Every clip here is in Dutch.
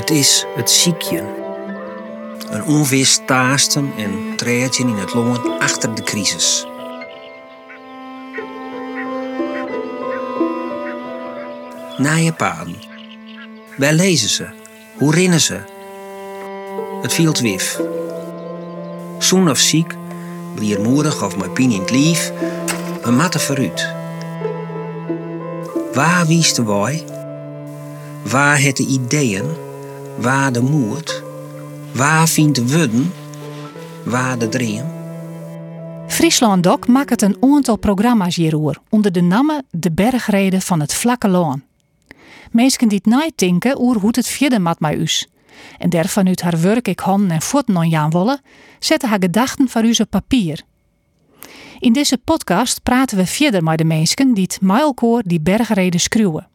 Het is het ziekje. Een onwist taasten en treetje in het longen achter de crisis. Naaie paden. Waar lezen ze? Hoe rennen ze? Het viel wif. Zoen of ziek, bliermoedig of met pijn in het lief, we matten vooruit. Waar wiest de wij? Waar het de ideeën? Waar de moed? Waar vindt de wudden? Waar de dream? Friesland Doc maakt een aantal programma's hierover onder de namen De Bergreden van het Vlakke Loon. Mensen die het denken oer hoe het verder mat met us. En der vanuit haar werk ik handen en voeten aan Jan zetten haar gedachten voor u op papier. In deze podcast praten we verder met de mensen die het mijlkoor die bergreden schreeuwen.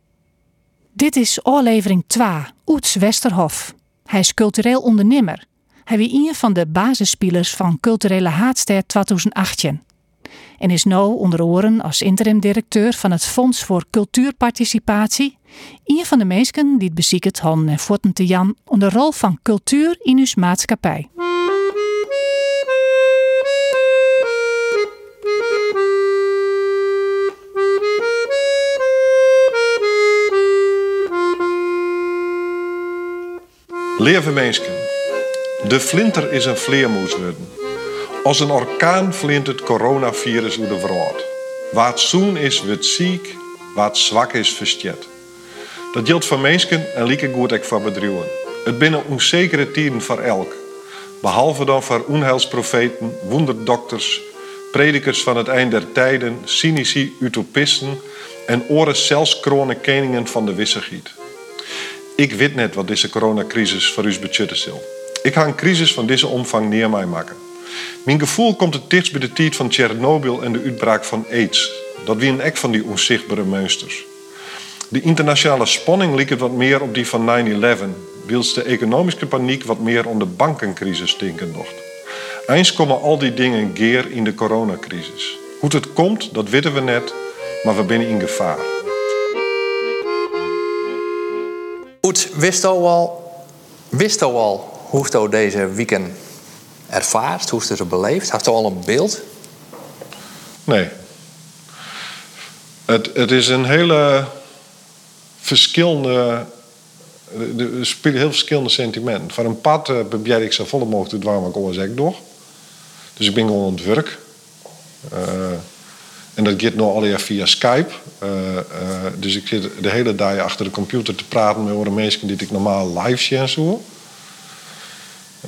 Dit is aflevering 2, Oets Westerhof. Hij is cultureel ondernemer. Hij is een van de basisspelers van Culturele Haatster 2018. En is nu onder oren als interim-directeur van het Fonds voor Cultuurparticipatie. Een van de mensen die het beziekt handen en voeten te jan onder de rol van cultuur in uw maatschappij. Lieve mensen, de flinter is een vleermoes worden. Als een orkaan flint het coronavirus door de wereld. Waar zoen is, wordt ziek, het zwak is, verstiet. Dat geldt voor mensen en lieke goed ook voor bedrijven. Het binnen onzekere tijden voor elk. Behalve dan voor onheilsprofeten, wonderdokters, predikers van het eind der tijden, cynici, utopisten en oren zelfs kronen koningen van de wissegiet. Ik weet net wat deze coronacrisis voor u betutten zal. Ik ga een crisis van deze omvang neer mij maken. Mijn gevoel komt het dichtst bij de tijd van Tsjernobyl en de uitbraak van AIDS. Dat wie een ek van die onzichtbare monsters. De internationale spanning liep het wat meer op die van 9-11, wilst de economische paniek wat meer om de bankencrisis stinken docht. Eens komen al die dingen geer in de coronacrisis. Hoe het komt, dat weten we net, maar we zijn in gevaar. Wist al al, al hoe je deze weekend ervaart, hoe je het beleeft? Had je al een beeld? Nee. Het, het is een hele verschillende. Er spelen heel verschillende sentimenten. Van een pad probeer ik zo volle mogelijk te doen, maar ik door. Dus ik ben gewoon aan het werk. Uh, en dat gaat nu alleen via Skype. Uh, uh, dus ik zit de hele dag achter de computer te praten met andere mensen die ik normaal live zie en zo.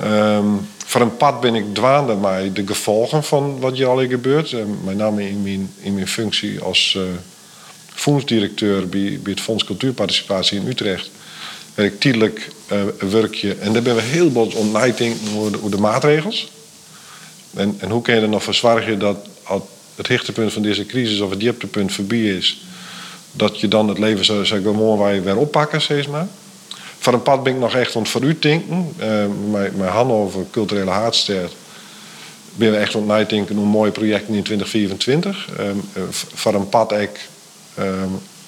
Um, voor een pad ben ik dwaande maar de gevolgen van wat je al gebeurt. Uh, met name in mijn, in mijn functie als fondsdirecteur bij, bij het Fonds Cultuurparticipatie in Utrecht. Werk ik tijdelijk uh, werkje. En daar ben we heel veel ontnijting over de, over de maatregels. En, en hoe kun je er nog voor zorgen dat het hoogtepunt van deze crisis of het dieptepunt voorbij is, dat je dan het leven zo, zo gewoon waar je weer oppakken, zeg maar. Van een pad ben ik nog echt aan het vooruit denken. Uh, met Hannover, Culturele Haardster, ben we echt aan het denken hoe mooie in 2024. Uh, van een pad ik, uh,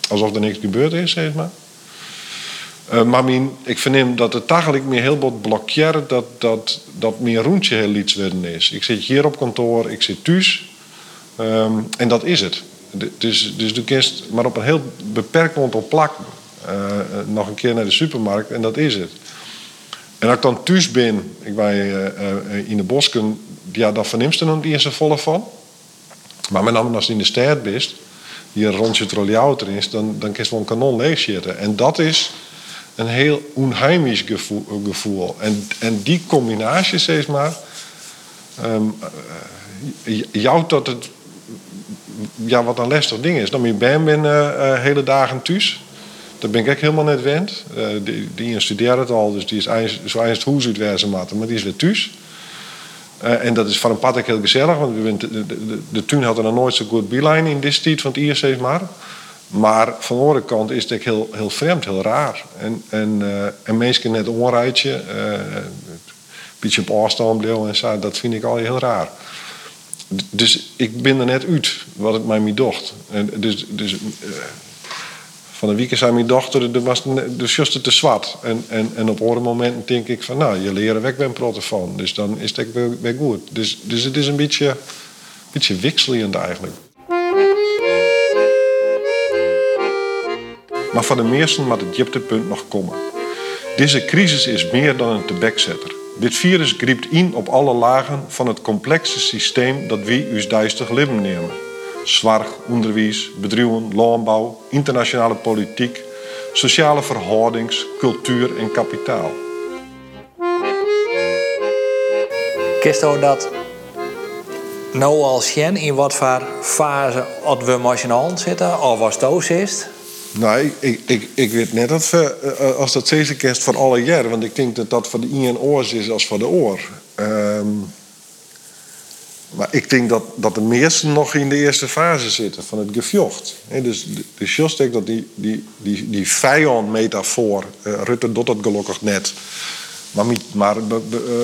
alsof er niks gebeurd is, zeg maar. Uh, maar mijn, ik verneem dat het eigenlijk meer heel wat blokkeert dat, dat, dat meer rondje heel iets worden is. Ik zit hier op kantoor, ik zit thuis. Um, en dat is het. Dus, dus du kiest maar op een heel beperkt aantal plakken uh, nog een keer naar de supermarkt en dat is het. En als ik dan thuis ben, ik ben uh, uh, in de bosken, ja, dan verneemt je er niet eens volle van. Maar met name als je in de stad bent, hier rond je trolleyauto is, dan, dan kun je wel een kanon leegzitten. En dat is een heel onheimisch gevoel. En, en die combinatie, zeg maar, um, jou tot het ja, wat een lastig ding is. Dan ben je ben binnen uh, hele dagen thuis. Dat ben ik echt helemaal net wend. Uh, die, die studeert het al, dus die is zo eens het huis uitwerzen maar die is weer thuis. Uh, en dat is van een pad heel gezellig, want we de, de, de, tuin had er nog nooit zo goed beeline in deze tijd van het IRC maar. Maar van de andere kant is het heel, heel vreemd, heel raar. En, en, uh, en mensen net een rijtje, een beetje op afstand en zo, dat vind ik al heel raar. Dus ik ben er net uit wat het mij docht. En dus, dus uh, van de week zei mijn dochter, er was dus juist te zwart. En, en, en op andere momenten denk ik van, nou, je leren weg ben van. Dus dan is het weer, goed. Dus, dus het is een beetje, beetje wisselend eigenlijk. Maar van de meesten moet het dieptepunt nog komen. Deze crisis is meer dan een tebekzetter. Dit virus griept in op alle lagen van het complexe systeem dat wij uw duistig leven nemen. Zorg, onderwijs, bedrijven, landbouw, internationale politiek, sociale verhoudings, cultuur en kapitaal. Kist dat nou al zien in wat voor fase we machinaal zitten, of was het is? Nou, ik, ik, ik weet net dat eh, als dat deze kerst van alle jaren, want ik denk dat dat voor de ien oors is als voor de oor. Ehm, maar ik denk dat, dat de meesten nog in de eerste fase zitten van het gevocht. dus just denk dat die, die, die, die vijand-metafoor, uh, Rutte doet dat gelukkig net. Maar, maar uh,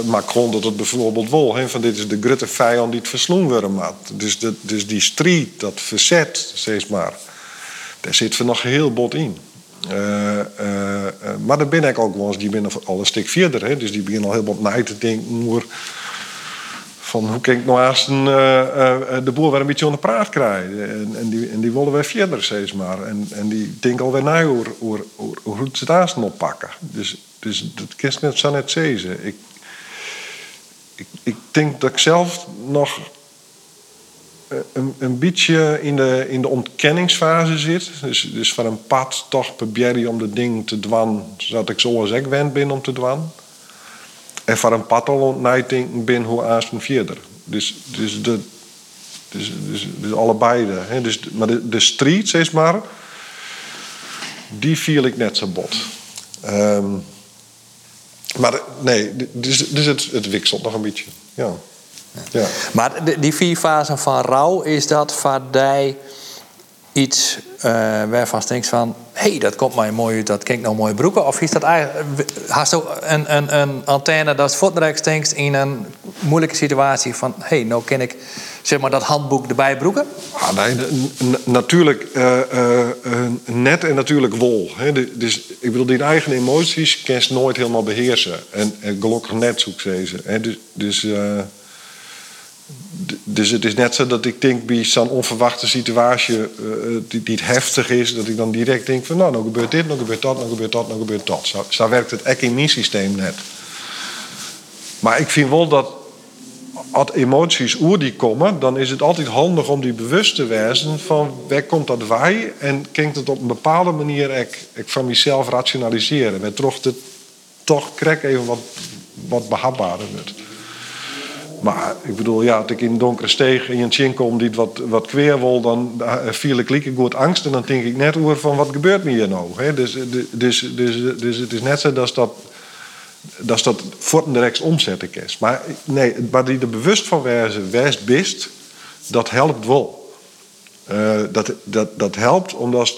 Macron doet het bijvoorbeeld wel. van dit is de grote vijand die het versloen worden Dus, de, dus die strijd, dat verzet, steeds maar daar zit nog heel bot in. Uh, uh, maar dan ben ik ook wel eens, die ben al een stuk verder. Hè, dus die beginnen al heel bot na te denken. van hoe kan ik nou eens een, de boer weer een beetje onder praat krijgen. En, en, die, en die willen weer verder steeds maar. En, en die denken alweer na hoe, hoe, hoe, hoe ze het aanstaan oppakken. Dus, dus dat kan net zo net zeggen. Ik, ik, ik denk dat ik zelf nog eh, een, een beetje in de, in de ontkenningsfase zit. Dus, dus van een pad toch probeer om de ding te dwan, zodat ik zoals ik wend ben om te dwan. En van een pad al nadenken ben hoe aast een verder. Dus, dus, de, dus, dus, dus allebei. Hè. Dus, maar de, de street, zeg maar, die viel ik net zo bot. Um, maar nee, dus, dus het, het wikselt nog een beetje. Ja. Ja. Maar die vier fasen van rouw, is dat voor die iets uh, waarvan je denkt van... hé, hey, dat komt mij mooi dat klinkt nou mooie broeken? Of is dat eigenlijk... Hast je een, een, een antenne dat voortdurend denkt in een moeilijke situatie van... hé, hey, nou ken ik zeg maar dat handboek erbij broeken? Ah, nee, natuurlijk uh, uh, net en natuurlijk wol. Hè. Dus ik bedoel, die eigen emoties kan je nooit helemaal beheersen. En, en gelukkig net, zoek ze. Hè. Dus... dus dus het is net zo dat ik denk bij zo'n onverwachte situatie uh, die, die heftig is, dat ik dan direct denk van nou, nou gebeurt dit, nou gebeurt dat, nou gebeurt dat, nou gebeurt dat. Zo, werkt het echt in mijn systeem net. Maar ik vind wel dat als emoties oer die komen, dan is het altijd handig om die bewust te wezen van waar komt dat wij en kan het op een bepaalde manier ik, ik van mezelf rationaliseren. Met toch, de, toch krijg even wat, wat behapbaarder wordt. Maar ik bedoel, ja, als ik in donkere steeg in een chin kom die wat, wat kweer wil, dan viel ik lieke goed angst. En dan denk ik net over van wat gebeurt me hier nou? Hè? Dus, dus, dus, dus het is net zo dat dat, dat, direct omzetten is. Maar nee, waar die er bewust van wezen, wijst best, dat helpt wel. Uh, dat, dat, dat helpt omdat.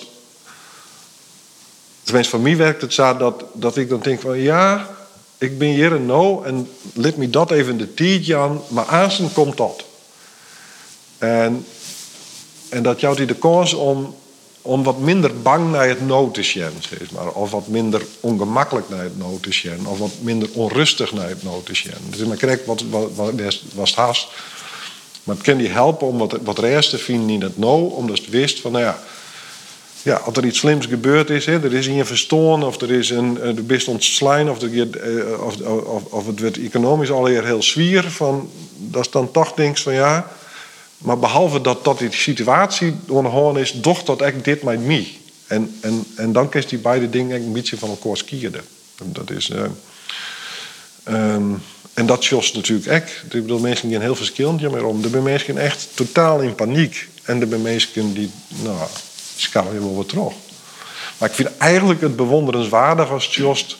Tenminste, voor mij werkt het zo dat, dat ik dan denk van ja ik ben hier en nou en let me dat even de tijd aan, maar aanstaan komt dat. En, en dat jouwt de kans om, om wat minder bang naar het nou te zijn, zeg maar. Of wat minder ongemakkelijk naar het nou te zijn. Of wat minder onrustig naar het nou te zijn. Dus maar krijg wat, wat, wat was haast. Maar het kan die helpen om wat, wat rest te vinden in het nou, omdat je wist van, nou ja ja, als er iets slims gebeurd is, hè, er is een verstoren of er is een de best ontslaan of, eh, of, of, of het wordt economisch alweer heel zwier, van, dat is dan toch denk van ja, maar behalve dat, dat die situatie onderhouden is, doch dat ik dit met mij. En, en, en dan kun je die beide dingen een beetje van elkaar skieren. Dat is. Uh, um, en dat jost natuurlijk echt. Ik bedoel, mensen een heel verschillend meer om. Er zijn mensen echt totaal in paniek. En er zijn mensen die, nou, kan je wel wat terug. Maar ik vind eigenlijk het bewonderenswaardig als Jost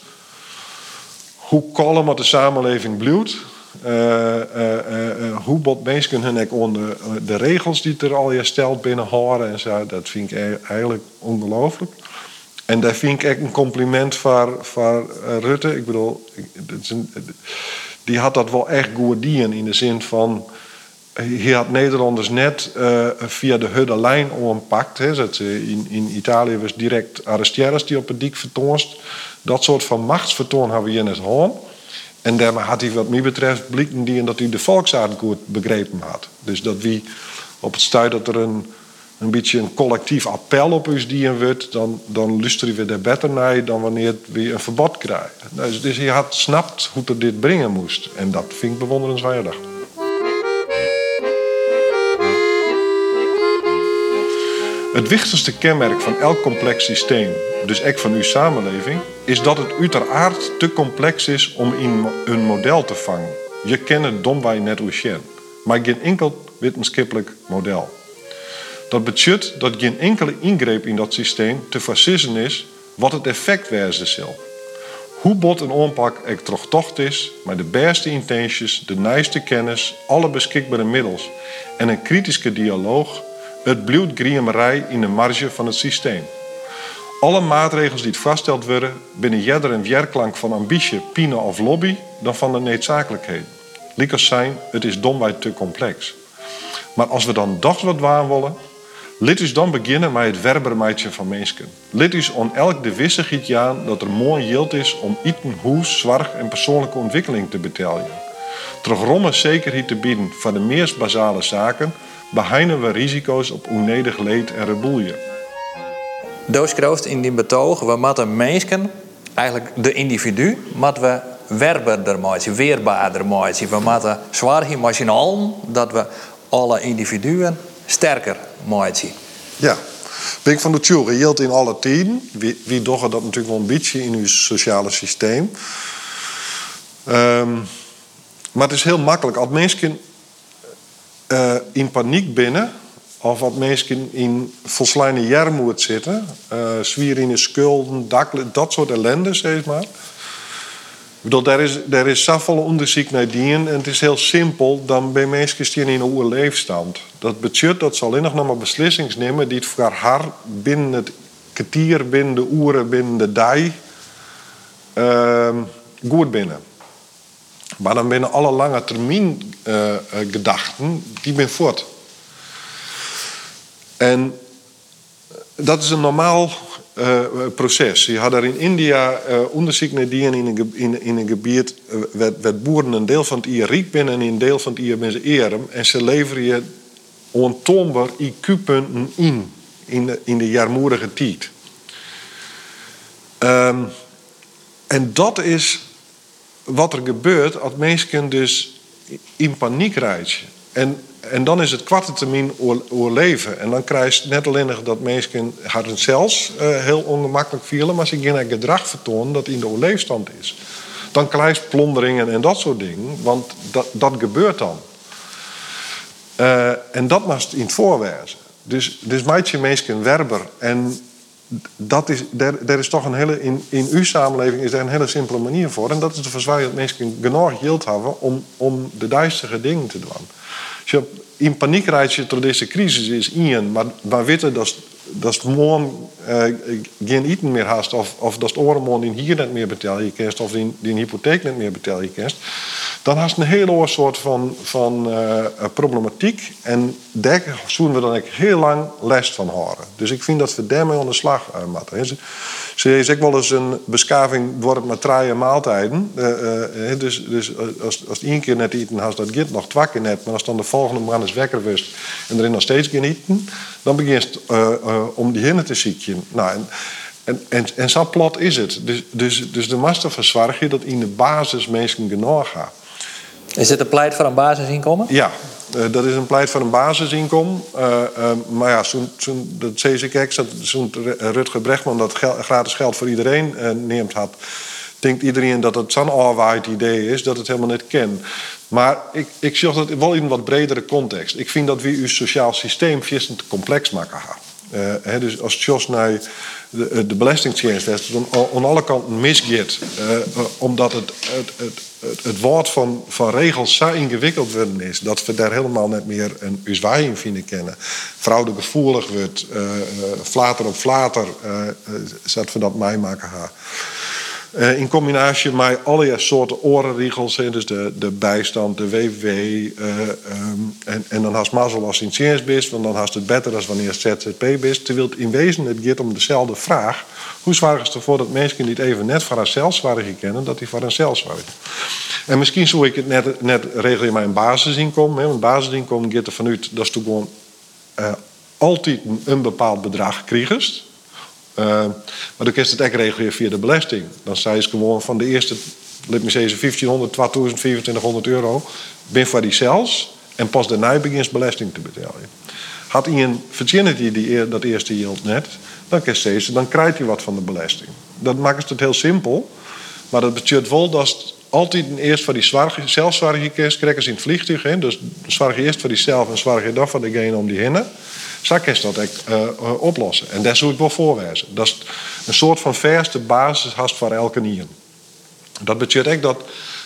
hoe kalm de samenleving bloedt. Uh, uh, uh, hoe bot mensen hun onder de regels die er al gesteld binnenhouden en zo. Dat vind ik e-, eigenlijk ongelooflijk. En daar vind ik echt een compliment voor, voor Rutte. Ik bedoel, die had dat wel echt goed in de zin van hier had Nederlanders net uh, via de Hudde lijn ompakt. Hè, dat, in, in Italië was direct arresteerders die op het dik vertoonst. Dat soort van machtsvertoon hebben we hier net gehad. En daarmee had hij wat mij betreft blikken die en dat hij de volksaard goed begrepen had. Dus dat wie op het stuit dat er een, een beetje een collectief appel op ons die wordt, dan, dan luisteren we er beter naar dan wanneer we een verbod krijgen. Dus, dus hij had snapt hoe er dit brengen moest. En dat vind ik bewonderenswaardig. Het wichtigste kenmerk van elk complex systeem, dus ook van uw samenleving, is dat het uiteraard te complex is om in een model te vangen. Je kent het domwij net Ocean, maar geen enkel wetenschappelijk model. Dat betekent dat geen enkele ingreep in dat systeem te versissen is wat het effect wezen zal. Hoe bot een aanpak er tocht is, met de beste intenties, de nijste kennis, alle beschikbare middels en een kritische dialoog, het bloedt in de marge van het systeem. Alle maatregels die vastgesteld worden, binnen jeder een weerklank van ambitie, pine of lobby dan van de noodzakelijkheid. Liekers zijn, het is domweg te complex. Maar als we dan toch wat waan willen, Lid is dan beginnen met het werbermeidje van mensen. Lid is on elk de wissigheid aan dat er mooi geld is om eten, hoes, zorg en persoonlijke ontwikkeling te betalen. Terug romme zekerheid te bieden van de meest basale zaken, beheinen we risico's op onnodig leed en rebellie. Doos kroost in die betoog, we moeten mensen, eigenlijk de individu, moeten we werberder maken, weerbaarder maken. We moeten zwaar machinaal dat we alle individuen sterker maken. Ja. Ben ik van de tjure, geldt in alle tijden. Wie, wie dat natuurlijk wel een beetje in uw sociale systeem. Um, maar het is heel makkelijk. Als mensen uh, in paniek binnen, of wat mensen in volslijne jarmoed zitten, uh, zwier in de schulden, dat soort ellende, zeg maar. Ik bedoel, daar is, daar is zoveel onderzoek naar die en het is heel simpel. Dan bij mensen die in een oude leefstand. Dat betekent dat ze alleen nog maar beslissingen nemen die het voor haar binnen het kwartier, binnen de uren, binnen de dag uh, goed binnen. Maar dan binnen alle lange termijn uh, gedachten, die ben voort. En dat is een normaal proces. Je had er in India uh, onderzoek naar die in een, in, een gebied werd, boeren een deel van het jaar riek binnen en een deel van het ben ze erem. En ze leveren je ontoonbaar IQ-punten in, in de, in de jaarmoedige tijd. Um, en dat is wat er gebeurt als mensen dus in paniek rijden. En, en dan is het kwarte termijn overleven. En dan krijg je net alleen dat mensen haar zelfs uh, heel ongemakkelijk vielen, maar ze gaan een gedrag vertonen dat in de overleefstand is. Dan krijg je plonderingen en dat soort dingen, want dat, dat gebeurt dan. Uh, en dat was in het voorwijzen. Dus, dus maak je mensen werber. En dat is, er, is toch een hele, in, in uw samenleving is er een hele simpele manier voor. En dat is verzwaar dat mensen genoeg geld hebben om, om de duistere dingen te doen. Je in paniek rijdt je door deze crisis is in, maar, maar weten dat dat is morgen uh, geen eten meer hast, of, of dat is overmorgen die hier niet meer betalen je kerst, of die, die hypotheek niet meer betalen je kerst, dan hast een hele soort van, van uh, problematiek. En daar zullen we dan ook heel lang les van horen. Dus ik vind dat we daarmee aan de slag moeten. Ze is ook wel eens een beschaving wordt met draaien maaltijden. Uh, uh, dus dus als, als één keer net eten had, dat gaat nog twee keer net. Maar als dan de volgende man is wekker wist en erin nog steeds geen eten, dan begint uh, om die hinnen te zieken. Nou, en, en, en, en zo plat is het. Dus, dus, dus de master verzorg je dat in de basis mensen genoeg gaat. Is dit een pleit voor een basisinkomen? Ja, dat is een pleit voor een basisinkomen. Uh, uh, maar ja, zo, zo, dat CZK, zo'n Rutger Brechtman dat gratis geld voor iedereen neemt had. Denkt iedereen dat het zo'n alwaard idee is dat het helemaal niet ken. Maar ik, ik zie dat wel in een wat bredere context. Ik vind dat we uw sociaal systeem veel te complex maken gaan. He, dus als Jos naar de, de belastingdienst heeft, dan aan alle kanten misgeet. Uh, omdat het, het, het, het, het woord van, van regels zo ingewikkeld worden is, dat we daar helemaal niet meer een uzwaaiing vinden kennen. Vrouwen gevoelig wordt, uh, flater op flater, dat we dat mij maken gaan. Uh, in combinatie met allerlei soorten orenriegels, dus de, de bijstand, de WW. Uh, um, en, en dan haast mazzel als in want dan haast het beter dan wanneer het ZZP bist. Terwijl in wezen het gaat om dezelfde vraag. Hoe is het ervoor dat mensen niet even net een zwaar kennen, dat die voor een zwaar En misschien zou ik het net, net regelen in mijn basisinkomen. Hè, want basisinkomen gaat er vanuit, dat toch gewoon uh, altijd een bepaald bedrag krijgest. Uh, maar dan kun het ook regelen via de belasting. Dan zei ze gewoon van de eerste, let me zeggen, 1500, 2000, 2500 euro. Ben voor die zelfs. En pas daarna begin je belasting te betalen. Had iemand verzinnen die, dat eerste yield net, dan, steeds, dan krijgt hij wat van de belasting. Dat maakt het heel simpel. Maar dat betekent wel dat altijd eerst voor die zelfzorg krijgt, krijgen ze in het vliegtuig. Hè? Dus je eerst voor die zelf en je dan voor degene om die hinnen. Zo kan je dat uh, oplossen. En daar zou ik wel voorwijzen. Dat is een soort van verste basis haast voor elke nier. Dat betekent dat,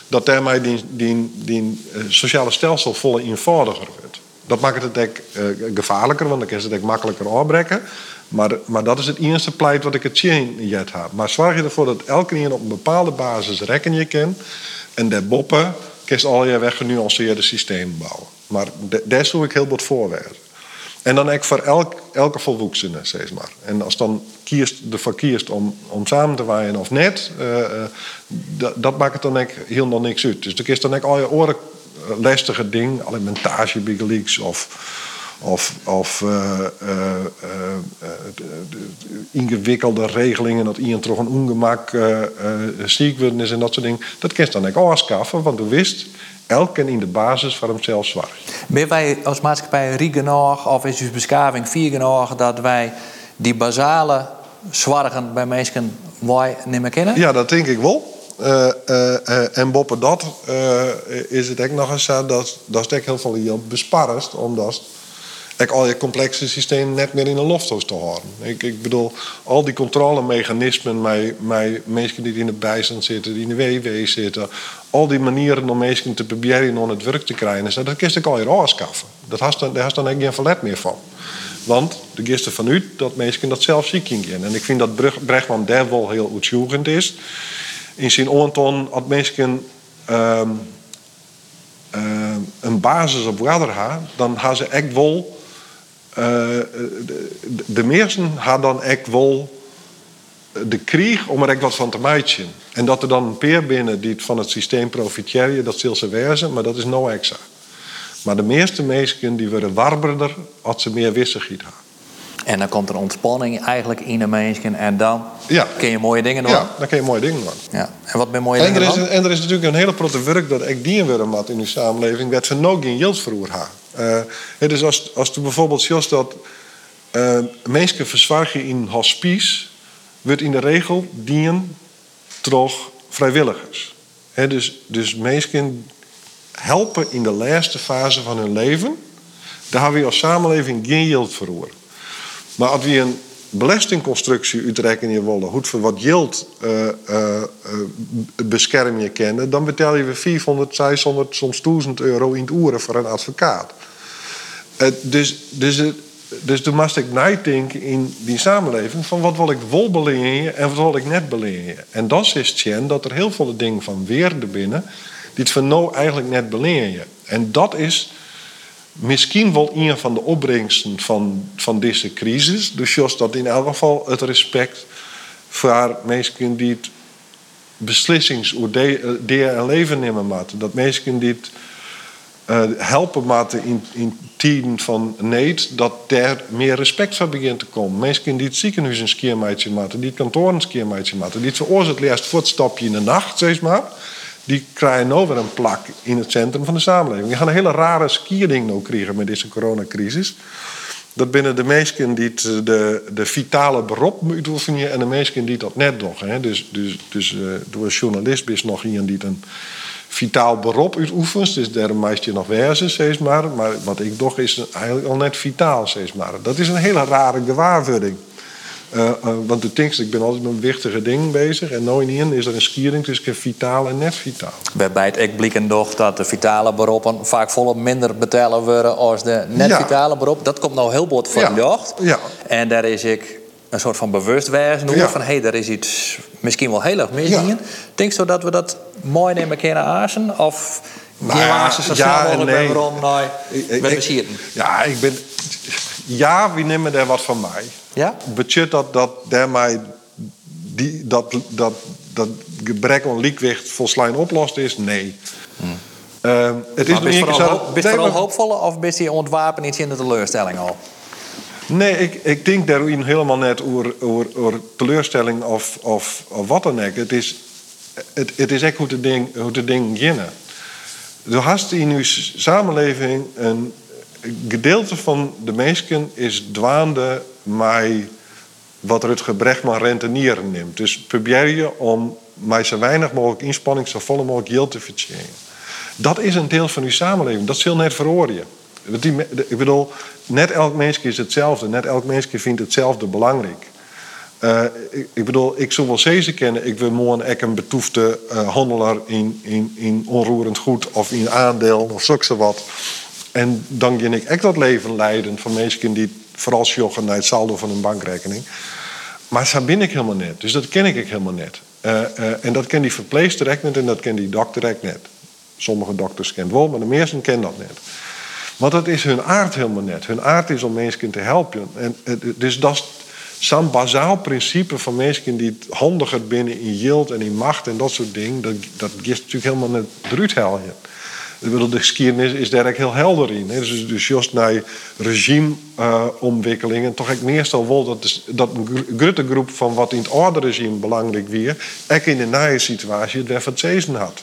dat daarmee die, die, die uh, sociale stelsel volle eenvoudiger wordt. Dat maakt het ook gevaarlijker, want dan kan je het ook makkelijker afbreken. Maar, maar dat is het eerste pleit wat ik het zien jet heb. Maar zorg je ervoor dat elke keer op een bepaalde basis rekken je kan. En de boppen kun je al je weggenuanceerde systeem bouwen. Maar daar zou ik heel wat voorwerpen. En dan ook voor elk, elke volwassene, zeg maar. En als dan kiest, ervoor kiest om, om samen te waaien of net, uh, dat, maakt het dan ook helemaal niks uit. Dus er is dan ook al je oren lastige ding, alimentage, big leaks of of, of uh, uh, ingewikkelde regelingen dat iemand toch een ongemak ziek is en dat soort dingen. Dat kun je dan ook afschaffen, want u wist, elke in de basis van hemzelf zwart. Ben wij als maatschappij rie genoeg, of is uw beschaving vier genoeg, dat wij die basale zorgen bij mensen wij niet meer kennen? Ja, dat denk ik wel. Uh, uh, en boppen dat is het ook nog eens zo dat, dat is heel veel hier besparst, omdat ik al je complexe systeem net meer in een lofthuis te houden. Ik, ik bedoel, al die controlemechanismen met, met mensen die in de bijstand zitten, die in de WW zitten, al die manieren om mensen te proberen om het werk te krijgen, dat kun je al je afschaffen. Dat has dan, daar has dan geen verlet meer van. Want de gisteren van u dat mensen dat zelf ziek in. En ik vind dat Brechtman daar wel heel uitzoekend is. In zijn oorton had mensen uh, uh, een basis op water dan gaan ze echt wel de, de meesten hadden dan echt wel de krieg om er echt wat van te maken. En dat er dan een peer binnen die van het systeem profiteren, dat zal ze wezen, maar dat is no extra. Maar de meeste mensen die worden warberder als ze meer wissigheid hebben. En dan komt er ontspanning eigenlijk in de mensen en dan ja. kun je mooie dingen doen. Ja, dan kun je mooie dingen doen. Ja. En wat ben mooie en dingen er is, En er is natuurlijk een hele grote werk dat ik die worden in uw samenleving, werd ze nog geen hebben. Uh, dus als, als er bijvoorbeeld zoals dat uh, mensen verzorgen in hospice, wordt in de regel dienen toch vrijwilligers. He, dus, dus mensen helpen in de laatste fase van hun leven. Daar hebben we als samenleving geen geld voor. Maar als we een belastingconstructie uitrekening willen, goed voor wat geld uh, uh, kennen, dan betalen we 400, 600, soms 1000 euro in het uren voor een advocaat. Uh, dus, dus, dus toen moest ik in die samenleving van wat wil ik wel beleren en wat wil ik net beleren. En dat is het dat er heel veel dingen van weer binnen die het van nou eigenlijk net beleren. En dat is misschien wel een van de opbrengsten van, van deze crisis. Dus just dat in elk geval het respect voor mensen die het beslissingsoordeel en leven nemen moeten. Dat mensen die het uh, helpen moeten in, in tijden van need, dat daar meer respect voor begint te komen. Mensen die het ziekenhuis een skiermeidje maken, die het kantoor een maken, die het veroorzaakt eerst voortstapje in de nacht, zeg maar die krijgen nou weer een plak in het centrum van de samenleving. We gaan een hele rare skiering nou krijgen met deze coronacrisis. Dat binnen de meesten die het, de, de vitale beroep moeten oefenen en de meesten die dat net nog. Dus, dus, dus uh, door journalist is nog iemand die een vitaal beroep uitoefent. Dus daar meest je nog wezen, zeg maar. Maar wat ik toch is eigenlijk al net vitaal, zeg maar. Dat is een hele rare gewaarwording. Uh, uh, want de tinks, ik ben altijd met wichtige dingen bezig. En nooit in is er een skiering tussen vitaal en net vitaal. Waarbij het ik blikken toch dat de vitale beroepen vaak volop minder betalen worden als de net vitale beroep. Dat komt nou heel bot voor ja. de jacht. Ja. En daar is ik een soort van bewustwijze ja. van hé, hey, daar is iets misschien wel heel erg misdingen. Ja. Denk je dat we dat mooi nemen kunnen aasen? Of Nou ja, zo ja snel mogelijk nee. weer om naar? Ja, ik ben. Ja, wie nemen daar wat van mij? Ja? Budget dat, dat daarmee die, dat, dat, dat gebrek aan liekwicht volslijn oplost is? Nee. Ehm, het is ben je vooral, een keer zo- hoop, ben je Nee, vooral maar- hoopvolle of ben je ontwapen iets in de teleurstelling al? Nee, ik, ik denk daarin helemaal net over, over, over teleurstelling of, of, of wat dan ook. Het is, het, het is echt hoe het ding, hoe ding beginnen. Er hast in uw samenleving een gedeelte van de mensen is dwaande mij wat Rutger Brechtman rentenieren neemt. Dus probeer je om mij zo weinig mogelijk inspanning, zo volle mogelijk geld te verdienen. Dat is een deel van uw samenleving. Dat zul net verhoren. Ik bedoel, net elk mens is hetzelfde. Net elk mens vindt hetzelfde belangrijk. Eh, ik, bedoel, ik zou wel zezen kennen. Ik wil morgen ook een betoefde eh, handelaar in, in, in onroerend goed of in aandeel of zulke wat. En dan ga ik echt dat leven leiden van mensen die vooral sjoggen naar het saldo van een bankrekening. Maar zo ben ik helemaal net. Dus dat ken ik helemaal net. Eh, eh, en dat ken die verpleegster ook net en dat ken die dokter ook net. Sommige dokters kennen wel, maar de meesten kennen dat net. Want dat is hun aard helemaal net. Hun aard is om mensen te helpen. En, eh, dus dat is zo'n bazaal principe van mensen die handiger binnen in yield en in macht en dat soort dingen. Dat, dat is natuurlijk helemaal net eruit. Bedoel, de geschiedenis is daar ook heel helder in. hè. Dus, dus juist naar regimeontwikkelingen, toch ik meestal wel dat, dat een grote groep van wat in het oude regime belangrijk weer, ook in de nieuwe situatie het weer had.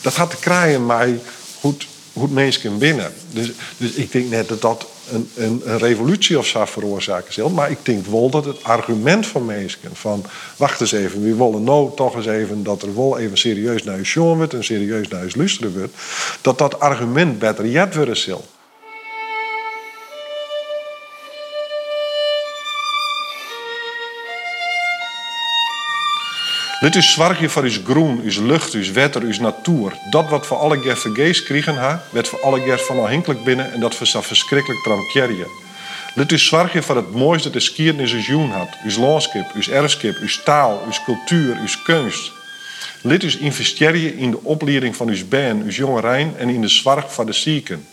Dat had te krijgen mij hoe het mensen binnen. Dus, dus ik denk net dat dat een, een, revolutie of zo veroorzaken zal. Maar ik denk wel dat het argument van mensen van... wacht eens even, we willen nou toch eens even... dat er wel even serieus naar je wordt... en serieus naar je luisteren wordt... dat dat argument beter jet worden zal. Dit is zorgen voor uw groen, uw lucht, uw wetter, uw natuur. Dat wat voor alle keer vergeest kregen werd voor alle keer van afhankelijk binnen en dat we zo verschrikkelijk tramkerje. Dit is zorgen voor het mooiste dat de in zijn joen had. Uw landschap, uw erfskip, uw taal, uw cultuur, uw kunst. Lid is investeren in de opleiding van uw band, uw jongerijn en in de zorg voor de zieken.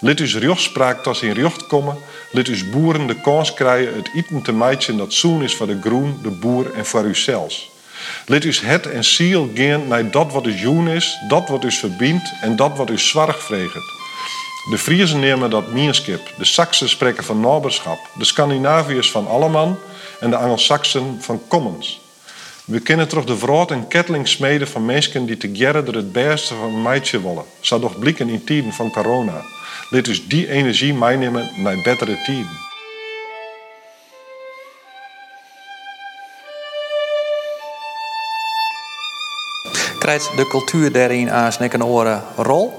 Lid is rechtspraak tot in recht komen. Lid is boeren de kans krijgen het eten te meidje dat zoen is voor de groen, de boer en voor uzelf. Lid is het en ziel gaan naar dat wat us joen is, dat wat us verbindt en dat wat us zorg vreegt. De Friezen nemen dat mierskip, de Saksen spreken van naberschap, de Scandinaviërs van alleman en de Angelsaksen van commons. We kennen toch de vrood en kettling smeden van mensen die te gerren er het beste van meidje willen. Zou toch blikken in tijden van corona. Dit dus die energie meenemen naar betere tijden. Krijgt de cultuur daarin aan zijn een oren rol?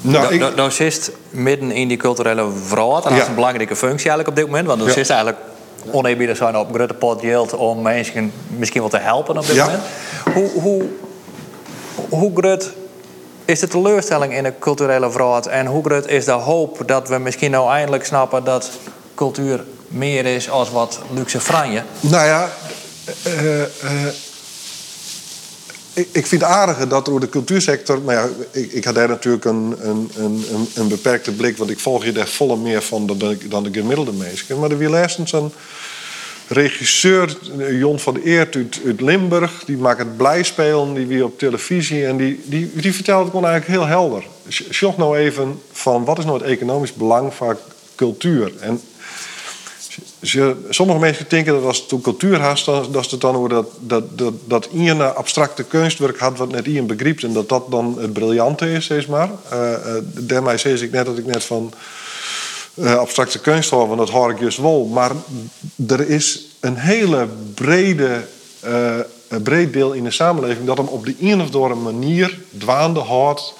Nou, ik, Nou, nou zit midden in die culturele vrouw. En dat is een belangrijke functie eigenlijk op dit moment. Want dan zit eigenlijk oneerbiedig zijn op grote pot geld om mensen misschien wel te helpen op dit moment. Hoe, hoe, hoe groot is de teleurstelling in de culturele vrouw? En hoe groot is de hoop dat we misschien nou eindelijk snappen dat cultuur meer is als wat luxe franje? Nou ja, eh, eh, ik, vind het aardige dat door de cultuursector... Maar ja, ik, ik had daar natuurlijk een, een, een, een- beperkte blik... want ik volg je daar volle meer van dan de, dan de gemiddelde mensen. Maar er weer een regisseur, Jon van Eert uit, uit Limburg... die maakt het blijspelen, die weer op televisie... en die, die, die vertelt het gewoon eigenlijk heel helder. Zocht nou even van wat is nou het economisch belang van cultuur... En ze, sommige mensen denken dat als het cultuur dan, dat het dan over dat, dat, dat, abstracte kunstwerk had wat net Ian begrijpt en dat dat dan het briljante is, zeg maar. Uh, daarmee zeg ik net dat ik net van uh, abstracte kunst hoor, want dat hoor ik juist wel. Maar er is een hele brede, uh, breed deel in de samenleving dat hem op de een of andere manier dwaande houdt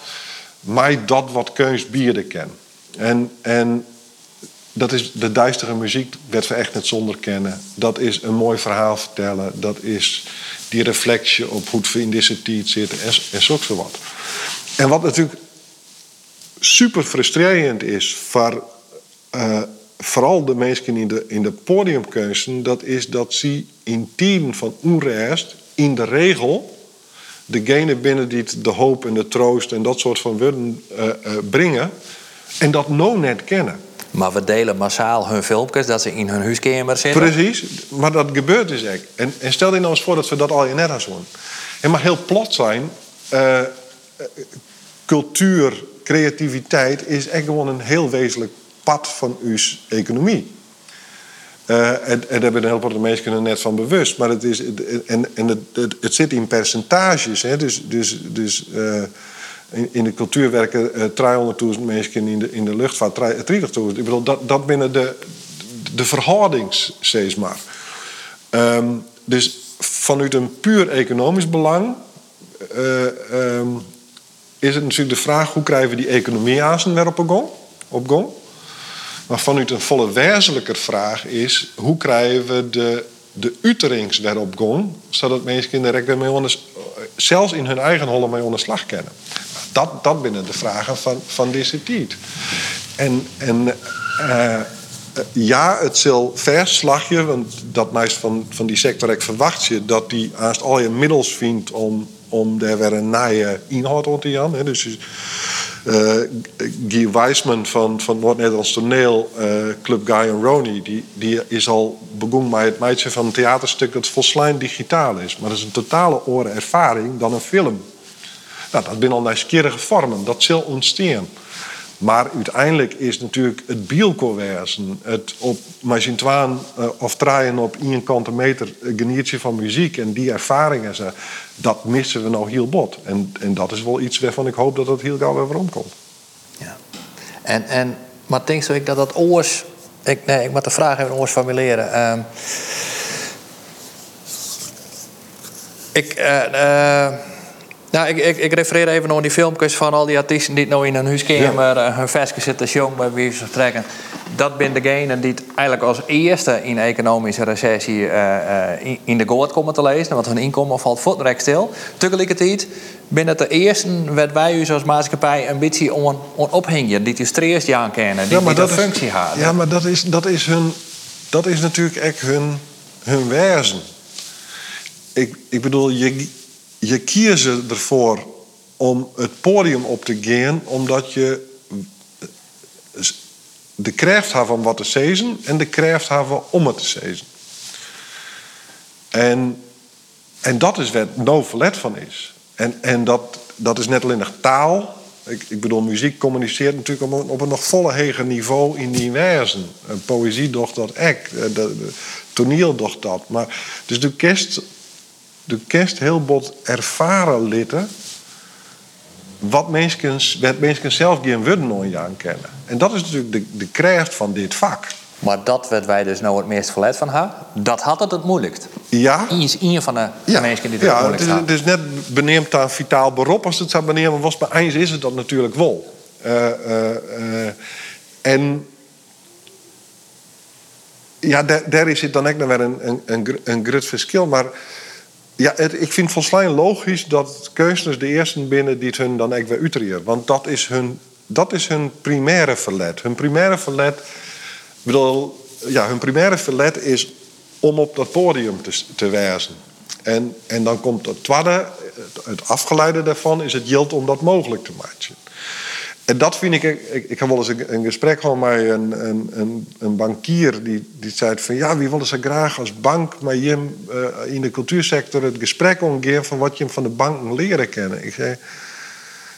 mij dat wat kunst bieden. En, en dat is de duistere muziek, werd we echt net zonder kennen. Dat is een mooi verhaal vertellen. Dat is die reflectie op hoe het in deze tijd zit en, en zo wat. En wat natuurlijk super frustrerend is voor, uh, vooral de mensen in de, in de podiumkunsten, dat is dat ze in tijden van onrest in de regel degene binnen die de hoop en de troost en dat soort van woorden uh, uh, brengen en dat nou net kennen. Maar we delen massaal hun filmpjes dat ze in hun huiskamer zitten. Precies, maar dat gebeurt dus echt. En, en stel je nou eens voor dat we dat al je net hadden. Het mag heel plat zijn. Uh, cultuur, creativiteit is echt gewoon een heel wezenlijk pad van uw economie. Uh, en, en daar hebben heel veel mensen er net van bewust. Maar het, is, en, en het, het, zit in percentages. Hè? Dus, dus, dus in, in, de cultuur werken uh, 300.000 mensen in de, in de luchtvaart 30.000. Ik bedoel, dat, dat binnen de, de verhoudings, maar. Um, dus vanuit een puur economisch belang um, is het natuurlijk de vraag hoe krijgen we die economie aan weer op gang. Maar vanuit een volle vraag is hoe krijgen we de, de uterings weer op gang, zodat mensen direct weer onder, zelfs in hun eigen holle mee onder slag kennen. Dat, dat binnen de vragen van, van deze tijd. En, en uh, ja, het zal verslagje, want dat meest van, van die sector ik verwacht je dat die haast al je middels vindt om, om daar weer een naaie inhoud rond te gaan. Dus uh, Guy Weisman van, van Noord-Nederlands Toneel, uh, Club Guy en Rony, die, die is al begonnen met het meidje van een theaterstuk dat volslijn digitaal is. Maar dat is een totale oren ervaring dan een film. Nou, dat zijn al nieuwsgierige vormen, dat zal ontstaan. Maar uiteindelijk is natuurlijk het bielkoorwezen, het op twaan uh, of draaien op één kant een meter geniertje van muziek en die ervaringen, dat missen we nou heel bot. En, en dat is wel iets waarvan ik hoop dat dat heel gauw weer omkomt. Ja. En, en, maar denk ik dat dat oors, ik, nee, ik moet de vraag even oors formuleren. Uh, ik, uh, nou, ik, ik, ik, refereer even naar die filmpjes van al die artiesten die nou in een huiskamer ja. hun versje zitten jong bij wie ze trekken. Dat ben degenen die het eigenlijk als eerste in economische recessie uh, uh, in de goot komen te lezen. Want hun inkomen valt voortdurend stil. Tegelijkertijd binnen de eerste werd wij u als maatschappij een beetje on, ophingen. Die je stress aan kennen, die, ja, die dat functie hadden. Ja, maar dat is, dat is, hun, dat is natuurlijk echt hun, hun wezen. Ik, ik bedoel, je je kiest ervoor om het podium op te gaan, omdat je de kracht hebt om wat te zezen en de kracht hebben om het te zezen. En, en dat is wat no verlet van is. En, en dat, dat is net alleen nog taal. Ik, ik bedoel, muziek communiceert natuurlijk op een, op een nog volle heger niveau in die wijzen. Poëzie docht dat de, toneel docht dat. Maar, dus de kerst de kerst heel bot ervaren litten wat mensen, wat mensen zelf geen woorden aan kennen. En dat is natuurlijk de, de kracht van dit vak. Maar dat wat wij dus nou het meest verlet van hebben, dat had het het moeilijkst. Ja. Is een van de ja. mensen die het ja, moeilijkst het is, het is net beneemd aan vitaal beroep als het zou benemen was. Maar eens is het dat natuurlijk wel. Uh, uh, uh, en ja, daar, daar is het dan ook nog een, een, een, een groot verschil. Maar ja, het, ik vind volstrekt logisch dat keuzers de eerste binnen die het hun dan echt weer. Want dat is hun, dat is hun primaire verlet. Hun primaire verlet, bedoel, ja, hun primaire verlet is om op dat podium te, te wijzen. En, en dan komt het tweede, het afgeleide daarvan, is het yield om dat mogelijk te maken. En dat vind ik, ik, ik heb wel eens een, gesprek gehad met een, een, een, bankier die, die zei van ja, wie willen ze graag als bank met Jim uh, in de cultuursector het gesprek omgeven van wat je van de banken leren kennen. Ik zei,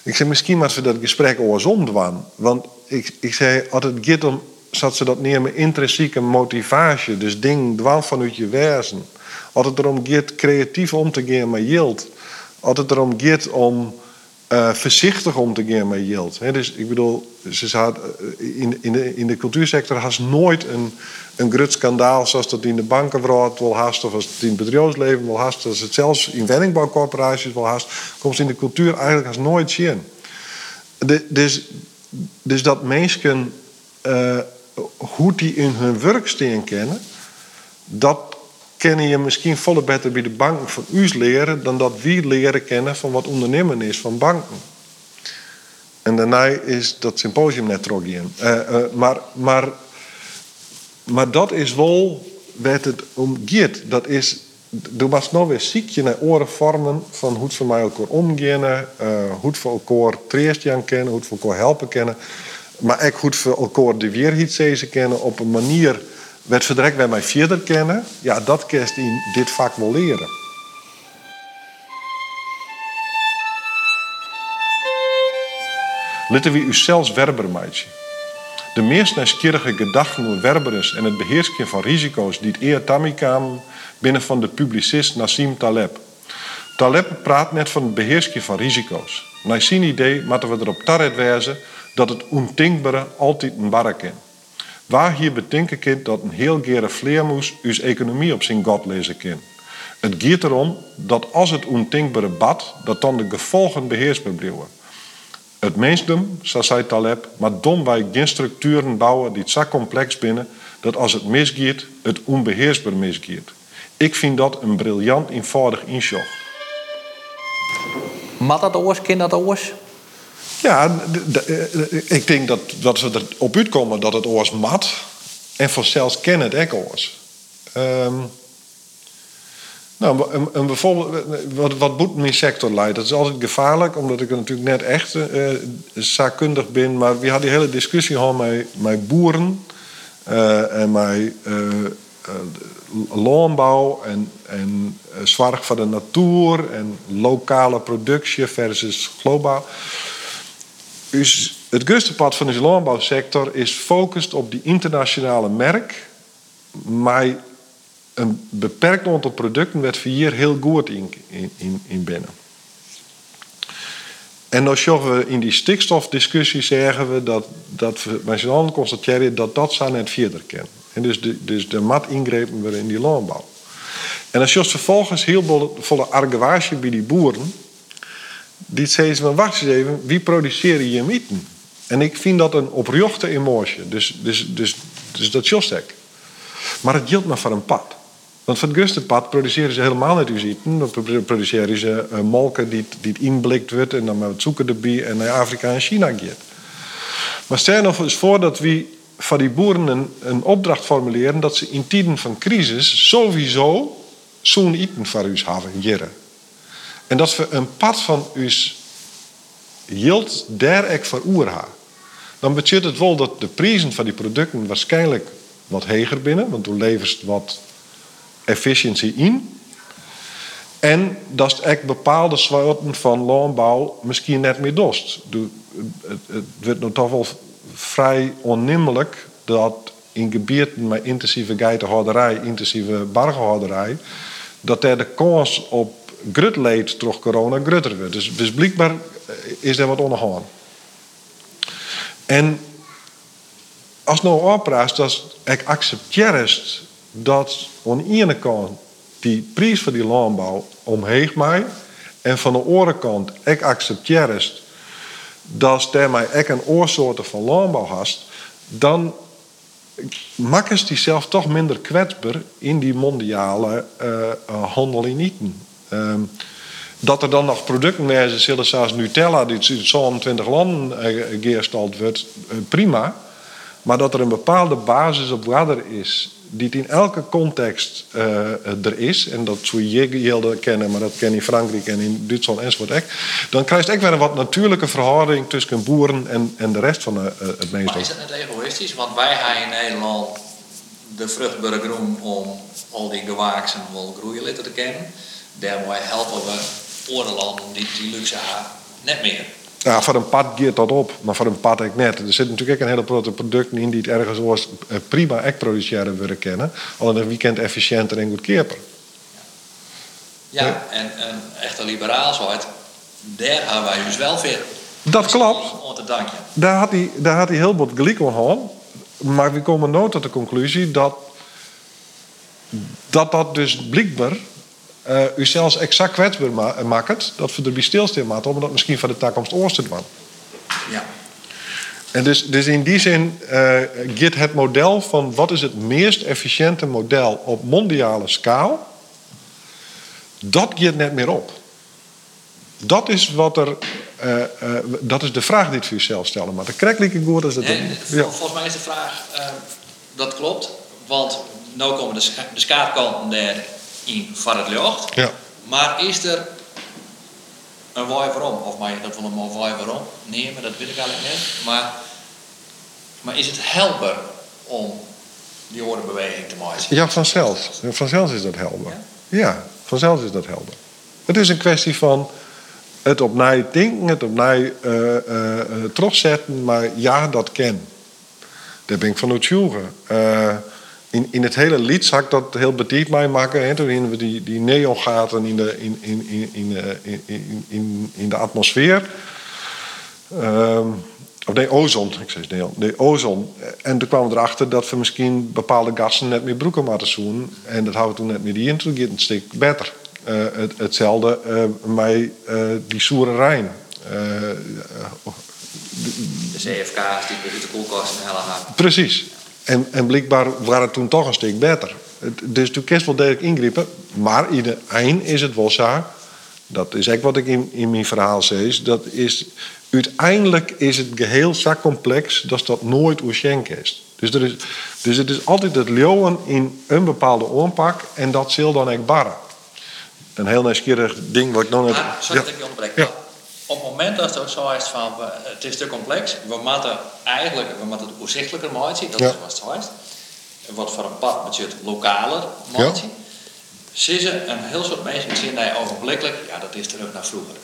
ik zei misschien maar ze dat gesprek andersom doen. Want ik, ik zei, als het om, zat ze dat neer met intrinsieke motivatie, dus ding dwan vanuit je wezen. Als het erom gaat creatief om te gaan met yield. Als het erom gaat om uh, voorzichtig om met yield. dus ik bedoel, ze zat, eh, in, in, de, in de cultuursector has nooit een, een groot zoals dat in de bankenwereld wel haast, of als het in het bedrijfsleven wel haast, als het zelfs in woningbouwcorporaties wel haast, komt in de cultuur eigenlijk als nooit zien. dus, dus dat mensen uh, hoe die in hun werk steen kennen, dat kennen je misschien volle beter bij de banken van u leren dan dat we leren kennen van wat ondernemen is van banken. En daarna is dat symposium net terug Uh, uh, maar, maar maar dat is wel waar het om gaat. Dat is, er was nou weer ziekje naar oren vormen van hoe het voor mij elkaar omgaan, uh, hoe het voor elkaar treest kennen, hoe het voor elkaar helpen kennen. Maar ook goed voor elkaar de weerheidssezen kennen op een manier werd verdrekt bij mij verder kennen. Ja, dat kerst in dit vak wel leren. Laten we u zelfs werber meidje. De meest nieuwsgierige gedachten over werberens en het beheersen van risico's die het eer tammy binnen van de publicist Nassim Taleb. Taleb praat net van het beheersen van risico's. Naar zijn idee moeten we erop tarret wijzen dat het ondenkbare altijd een barre kan. Waar hier bedenken kind dat een heel gere vleermoes uw economie op zijn god lezen kan. Het gaat erom dat als het ondenkbare bad, dat dan de gevolgen beheersbaar blijven. Het mensdom, zoals zei Taleb, maar dom wij geen structuren bouwen die zo complex binnen dat als het misgaat, het onbeheersbaar misgaat. Ik vind dat een briljant eenvoudig inschog. Mat dat oors, kind dat oors? Ja, eh, ik denk dat, dat we erop uitkomen dat het oors mat. En vanzelfs kennen het ook oors. Um, nou, een, een bijvoorbeeld, wat, wat moet mijn sector leidt, dat is altijd gevaarlijk, omdat ik er natuurlijk net echt uh, zaakkundig ben. Maar we hadden die hele discussie gehad met, met boeren uh, en met landbouw en, en zorg voor de natuur en lokale productie versus globaal. Dus het grootste pad van de landbouwsector is gefocust op die internationale merk, maar een beperkt aantal producten werd hier heel goed in, in, in binnen. En dan zeggen we in die stikstofdiscussie zeggen we dat, dat we met z'n allen constateren dat dat zou net verder kan. En dus de, dus de mat ingrepen we in die landbouw. En als je vervolgens heel volle argwage bij die boeren, die zeggen van wacht eens even, wie produceren je mieten? En ik vind dat een oprechte emotie. Dus, dus, dus, dus dat is Maar het geldt maar voor een pad. Want van het pad produceren ze helemaal niet eten. Dan produceren ze uh, molken die, die inblikt wordt en dan met zoeken erbij en naar Afrika en China gaat. Maar stel nog eens voor dat we van die boeren een, een opdracht formuleren dat ze in tijden van crisis sowieso zo'n eten voor ons hebben. En dat we een pad van ons yield daar ek voor Dan betekent het wel dat de prijzen van die producten waarschijnlijk wat hoger binnen, want toen levert wat efficiëntie in. En dat echt bepaalde soorten van landbouw misschien net meer dost. Het wordt nog toch wel vrij onnimmelijk dat in gebieden met intensieve geitenhouderij, intensieve bargenhouderij, dat er de kans op grut door corona grutter. Dus, dus blijkbaar is er wat ondergaan. En als nou opraast dat ik accepteer dat aan de ene kant die prijs voor die landbouw omheen mij en van de andere kant ik accepteer dat er mij ook een oorsoorten van landbouw hast, dan maken ze die zelf toch minder kwetsbaar in die mondiale uh, handel in eten. Ehm, dat er dan nog producten zijn, zoals Nutella, die in zo'n 20 landen geërstald wordt, prima. Maar dat er een bepaalde basis op water is die in elke context uh, er is, en dat zou je kennen, maar dat ken je in Frankrijk en in Duitsland enzovoort ook, dan krijg je echt weer een wat natuurlijke verhouding tussen boeren en, en de rest van de, uh, het meestal. Maar is het net egoïstisch? Want wij hebben in Nederland de vruchtbare groen om al die gewaaksen wel groeien te kennen. Daarmee helpen we andere landen die die luxe hebben net meer. Ja, voor een pad geeft dat op, maar voor een pad ik net. Er zitten natuurlijk ook een hele grote producten in die het ergens was eh, prima ek produceren willen kennen. Alleen een weekend efficiënter en goedkoper. Ja, ja, en een echte liberaal zou het, daar hebben wij dus wel veel. Dat klopt. Daar had hij, daar had hij heel wat gelijk aan. Maar we komen nooit tot de conclusie dat dat, dat dus blijkbaar uh, u zelfs exact kwetsbaar ma maakt, dat we erbij stilstaan maken, om dat misschien van de toekomst oors te doen. Ja. En dus, dus in die zin uh, gaat het model van wat is het meest efficiënte model op mondiale schaal, dat gaat net meer op. Dat is wat er. Uh, uh, dat is de vraag die het voor jezelf stellen. Maar de krekelijke goed is het. Nee, ja. Volgens mij is de vraag. dat klopt. want nu komen de, de skaatkanten daar in van het lucht. Ja. Maar is er een waai waarom? Of mag je dat wel een waai waarom nemen? Dat weet ik eigenlijk niet. Maar, maar is het helpen om die orenbeweging te maken? Ja, vanzelf. Vanzelf is dat helder. Ja, vanzelf is dat helder. Het is een kwestie van het opnieuw denken, het opnieuw uh, uh, terugzetten, maar ja, dat ken. Daar ben ik van. Uh, in, in het hele lied zag ik dat heel betiet mij maken. Hè, toen we die, die neongaten in de, in, in, in, in, in, in, in de atmosfeer. Um, of nee, ozon. Ik zei neon. Nee, ozon. En toen kwamen we erachter dat we misschien bepaalde gassen net meer broeken moeten zoen. En dat hadden we toen net meer die in. Toen ging het een stuk beter. Uh, het, hetzelfde uh, met uh, die soere Rijn. de CFK's die uit de koelkast en helle. Precies. En, en blijkbaar waren het toen toch een stuk beter. Dus toen kerst wel degelijk ingrepen. Maar in de eind is het wel zo. Dat is echt wat ik in, in mijn verhaal zei. Dat is, uiteindelijk is het geheel zo complex dat dat nooit oerschenk is. Dus, er is. dus het is altijd het leeuwen in een bepaalde oorpak en dat zal dan echt barren. Een heel nieuwsgierig ding wat ik nog net... Maar, sorry dat ik je onderbreek. Ja. Op het moment dat het zo is van, het is te complex, we moeten eigenlijk we moeten het overzichtelijker maken, dat ja. is wat het is. Wat voor een pad met je het lokaler maken. Ja. Zie ze een heel soort mensen zien dat ogenblikkelijk, ja dat is terug naar vroeger.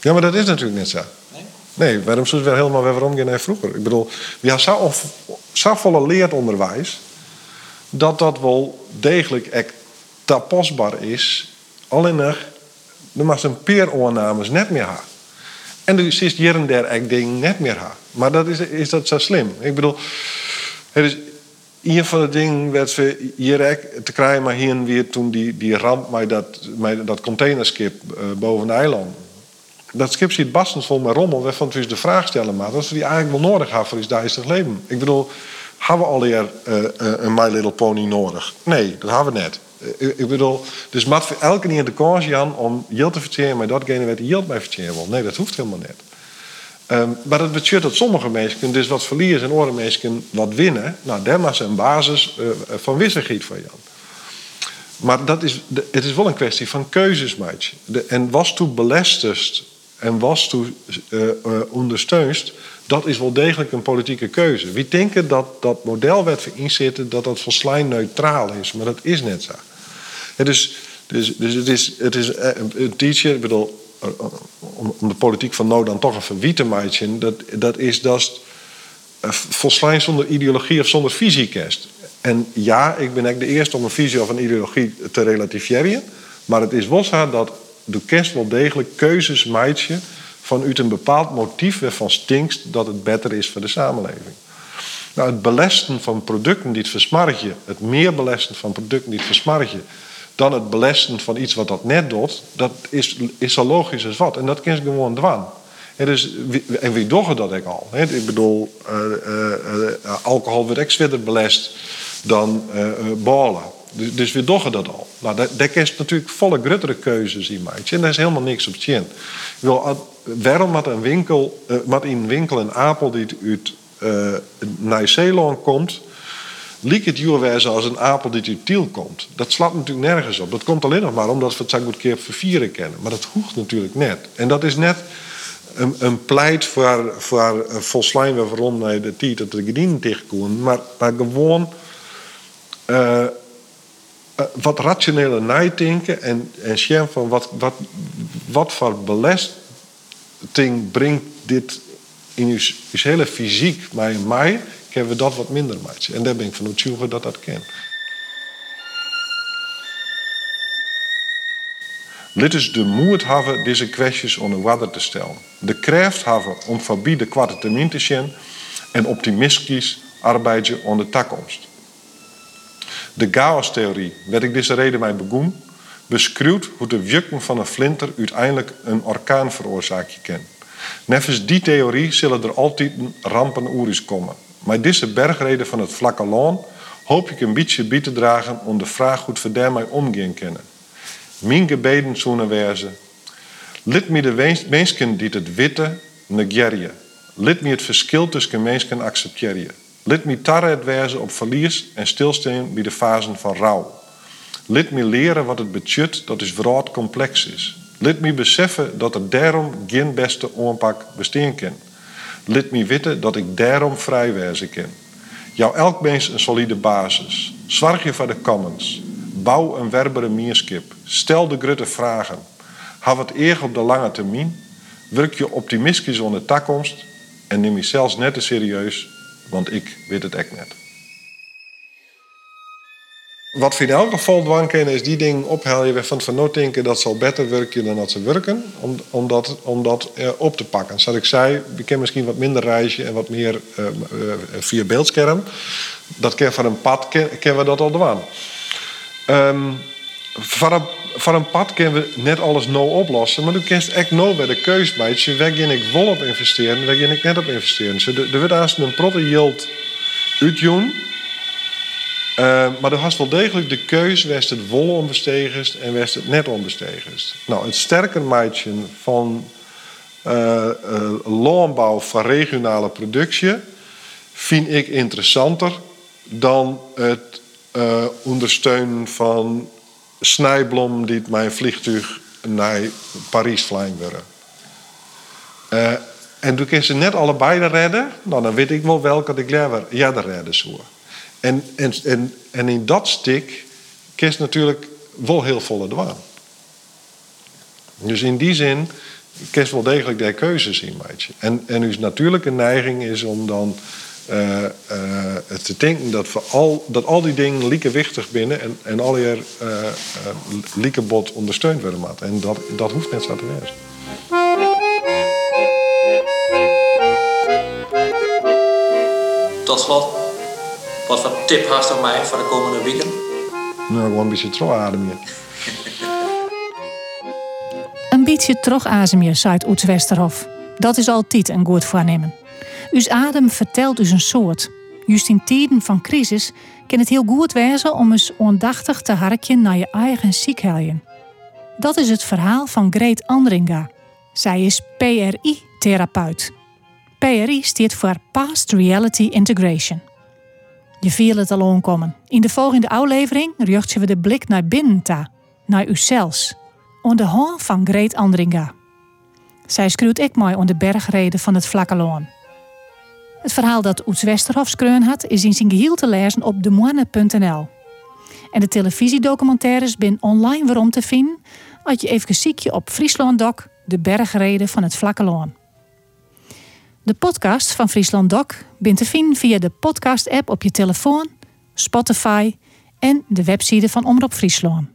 Ja, maar dat is natuurlijk niet zo. Nee? Nee, waarom het wel helemaal weer waarom naar vroeger? Ik bedoel, we hebben zo, zo volle leeronderwijs dat dat wel degelijk echt tapasbaar is. Alleen nog, er mag een peeroornames net meer hebben. En dus is hier en der echt ding net meer hebben. Maar dat is, is dat zo slim? Ik bedoel, het is een van de dingen werd we hier te krijgen, maar hier en weer toen die, die ramp met dat, met dat containerskip uh, boven de eiland. Dat schip zit bastens vol met rommel, waarvan we de vraag stellen, maar dat we die eigenlijk wel nodig hebben voor iets duizend leven. Ik bedoel, hebben we alweer uh, een My Little Pony nodig? Nee, dat hebben we net. Ik bedoel, dus mat voor elke keer de kans aan om yield te verteren met datgene wat yield bij verteren wil. Nee, dat hoeft helemaal niet. Um, maar dat betekent dat sommige mensen dus wat verliezen en andere mensen wat winnen. Nou, daar is een basis uh, van wisselgiet van Jan. Maar dat is, het is wel een kwestie van keuzes, maatje. En was toe belestest en was toe uh, uh, ondersteunst, dat is wel degelijk een politieke keuze. Wie denken dat dat model werd inzitten, dat dat volslijn neutraal is, maar dat is net zo. Dus, dus, dus het is, het is een teacher, ik bedoel, om, om de politiek van nou dan toch wie te dat, dat is dat volslijn zonder ideologie of zonder visie kerst. En ja, ik ben eigenlijk de eerste om een visie of een ideologie te relativeren. Maar het is wel zo dat de kerst wel degelijk keuzes maakt vanuit een bepaald motief waarvan stinkt dat het beter is voor de samenleving. Nou, het belesten van producten die het versmargen, het meer belesten van producten die het versmargen, dan het belesten van iets wat dat net doet, dat is, is zo logisch als wat. En dat kun je gewoon dwan. En, dus, en wie doen dat ik al? Ik bedoel, uh, uh, uh, alcohol wordt echt verder belest dan ballen. Dus, dus we doen dat al. Nou, daar, is natuurlijk volle gruttere keuzes in maken. En daar is helemaal niks op tjen. Waarom met een winkel, met in winkel een apel die uit naar Zeeland komt, liek het juurwijze als een apel die uit Tiel komt. Dat slaat natuurlijk nergens op. Dat komt alleen nog maar omdat we het zo goed keer vervieren kennen. Maar dat hoeft natuurlijk net. En dat is net een, een pleit voor, voor volslijn waarom de tijd dat de gedienden tegenkomen. Maar, gewoon uh, wat rationele nadenken en, en scherm van wat, wat, wat voor belasting brengt dit in uw hele fysiek mij mij, kunnen we dat wat minder maken. En daar ben ik van overtuigd dat dat kan. Let is de moed hebben deze kwesties onder water te stellen. De kracht hebben om voorbij de kwarte termijn te zien en optimistisch arbeiden aan de toekomst. De chaostheorie, ik deze reden mij begoen, beschreeuwt hoe de wjukken van een flinter uiteindelijk een orkaan veroorzaken kan. Nevens die theorie zullen er altijd rampen oeris komen. Maar deze bergreden van het vlakke loon hoop ik een beetje bij te dragen om de vraag hoe we daarmee omgaan kunnen. Mijn gebeden zullen wezen. Lid me de mensen die het witte negeren. Lid me het verschil tussen mensen accepteren. Lid me tarret wezen op verlies en stilstaan bij de fasen van rouw. Lid me leren wat het budget dat is vroad complex is. Lid me beseffen dat er daarom geen beste aanpak bestaan kan. Lid me weten dat ik daarom vrij wezen kan. Jou elk mens een solide basis. Zorg je voor de commons. Bouw een werbere meerskip. Stel de grote vragen. Hou het eer op de lange termijn. Werk je optimistisch aan de toekomst. En neem je zelfs net te serieus, want ik weet het echt net. Wat we in elk geval doen kunnen, is die dingen ophalen van van nooit denken dat zal beter werken dan dat ze werken, om, om dat, om dat eh, op te pakken. Zoals ik zei, we kunnen misschien wat minder reizen en wat meer uh, uh, via beeldscherm. Dat kan van een pad, kennen we dat al doen. Um, van, een, van een pad kunnen we net alles nou oplossen, maar du kent echt nou bij de keus maken. Waar ga ik wel op investeren, waar ga ik net op investeren. Dus er, wordt een protte yield uitjoen. Uh, maar er was wel degelijk de keuze west het wol onbestegend en west het net onbestegend. Nou, het sterker maatje van uh, landbouw van regionale productie vind ik interessanter dan het uh, ondersteunen van snijblom die mijn vliegtuig naar Parijs vliegen en toen kun ze net allebei redden, nou, dan weet ik wel welke ik ja, de redden zou. En, en, en, en in dat stik kiest natuurlijk wel heel volle dwaan. Dus in die zin kiest wel degelijk daar keuzes in, meidje. En, en uw natuurlijke neiging is om dan uh, te denken dat, voor al, dat al die dingen lieke wichtig binnen en, en al je uh, bot ondersteund worden. Maat. En dat, dat hoeft net zo te. Tot slot, wat voor tip hast aan mij voor de komende weken? Nou, gewoon een beetje terugademen. een beetje terugademen, zei Oets Westerhof. Dat is altijd een goed voornemen. Uw adem vertelt u een soort. Juist in tijden van crisis kan het heel goed wezen om eens ondachtig te harken naar je eigen ziekheljen. Dat is het verhaal van Greet Andringa. Zij is PRI-therapeut. PRI staat voor Past Reality Integration. Je viel het al onkomen. In de volgende aflevering richten we de blik naar binnen ta, naar uzelf, onder de hand van Greet Andringa. Zij schreeuwt ik mooi onder de bergreden van het Vlakke Het verhaal dat Oets Westerhof skreun had, is in zijn geheel te lezen op demoine.nl. En de televisiedocumentaires zijn online waarom te vinden als je even ziekje op Friesland Doc, de bergreden van het Vlakke De podcast van Friesland Doc bent te vinden via de podcast-app op je telefoon, Spotify en de website van Omroep Friesland.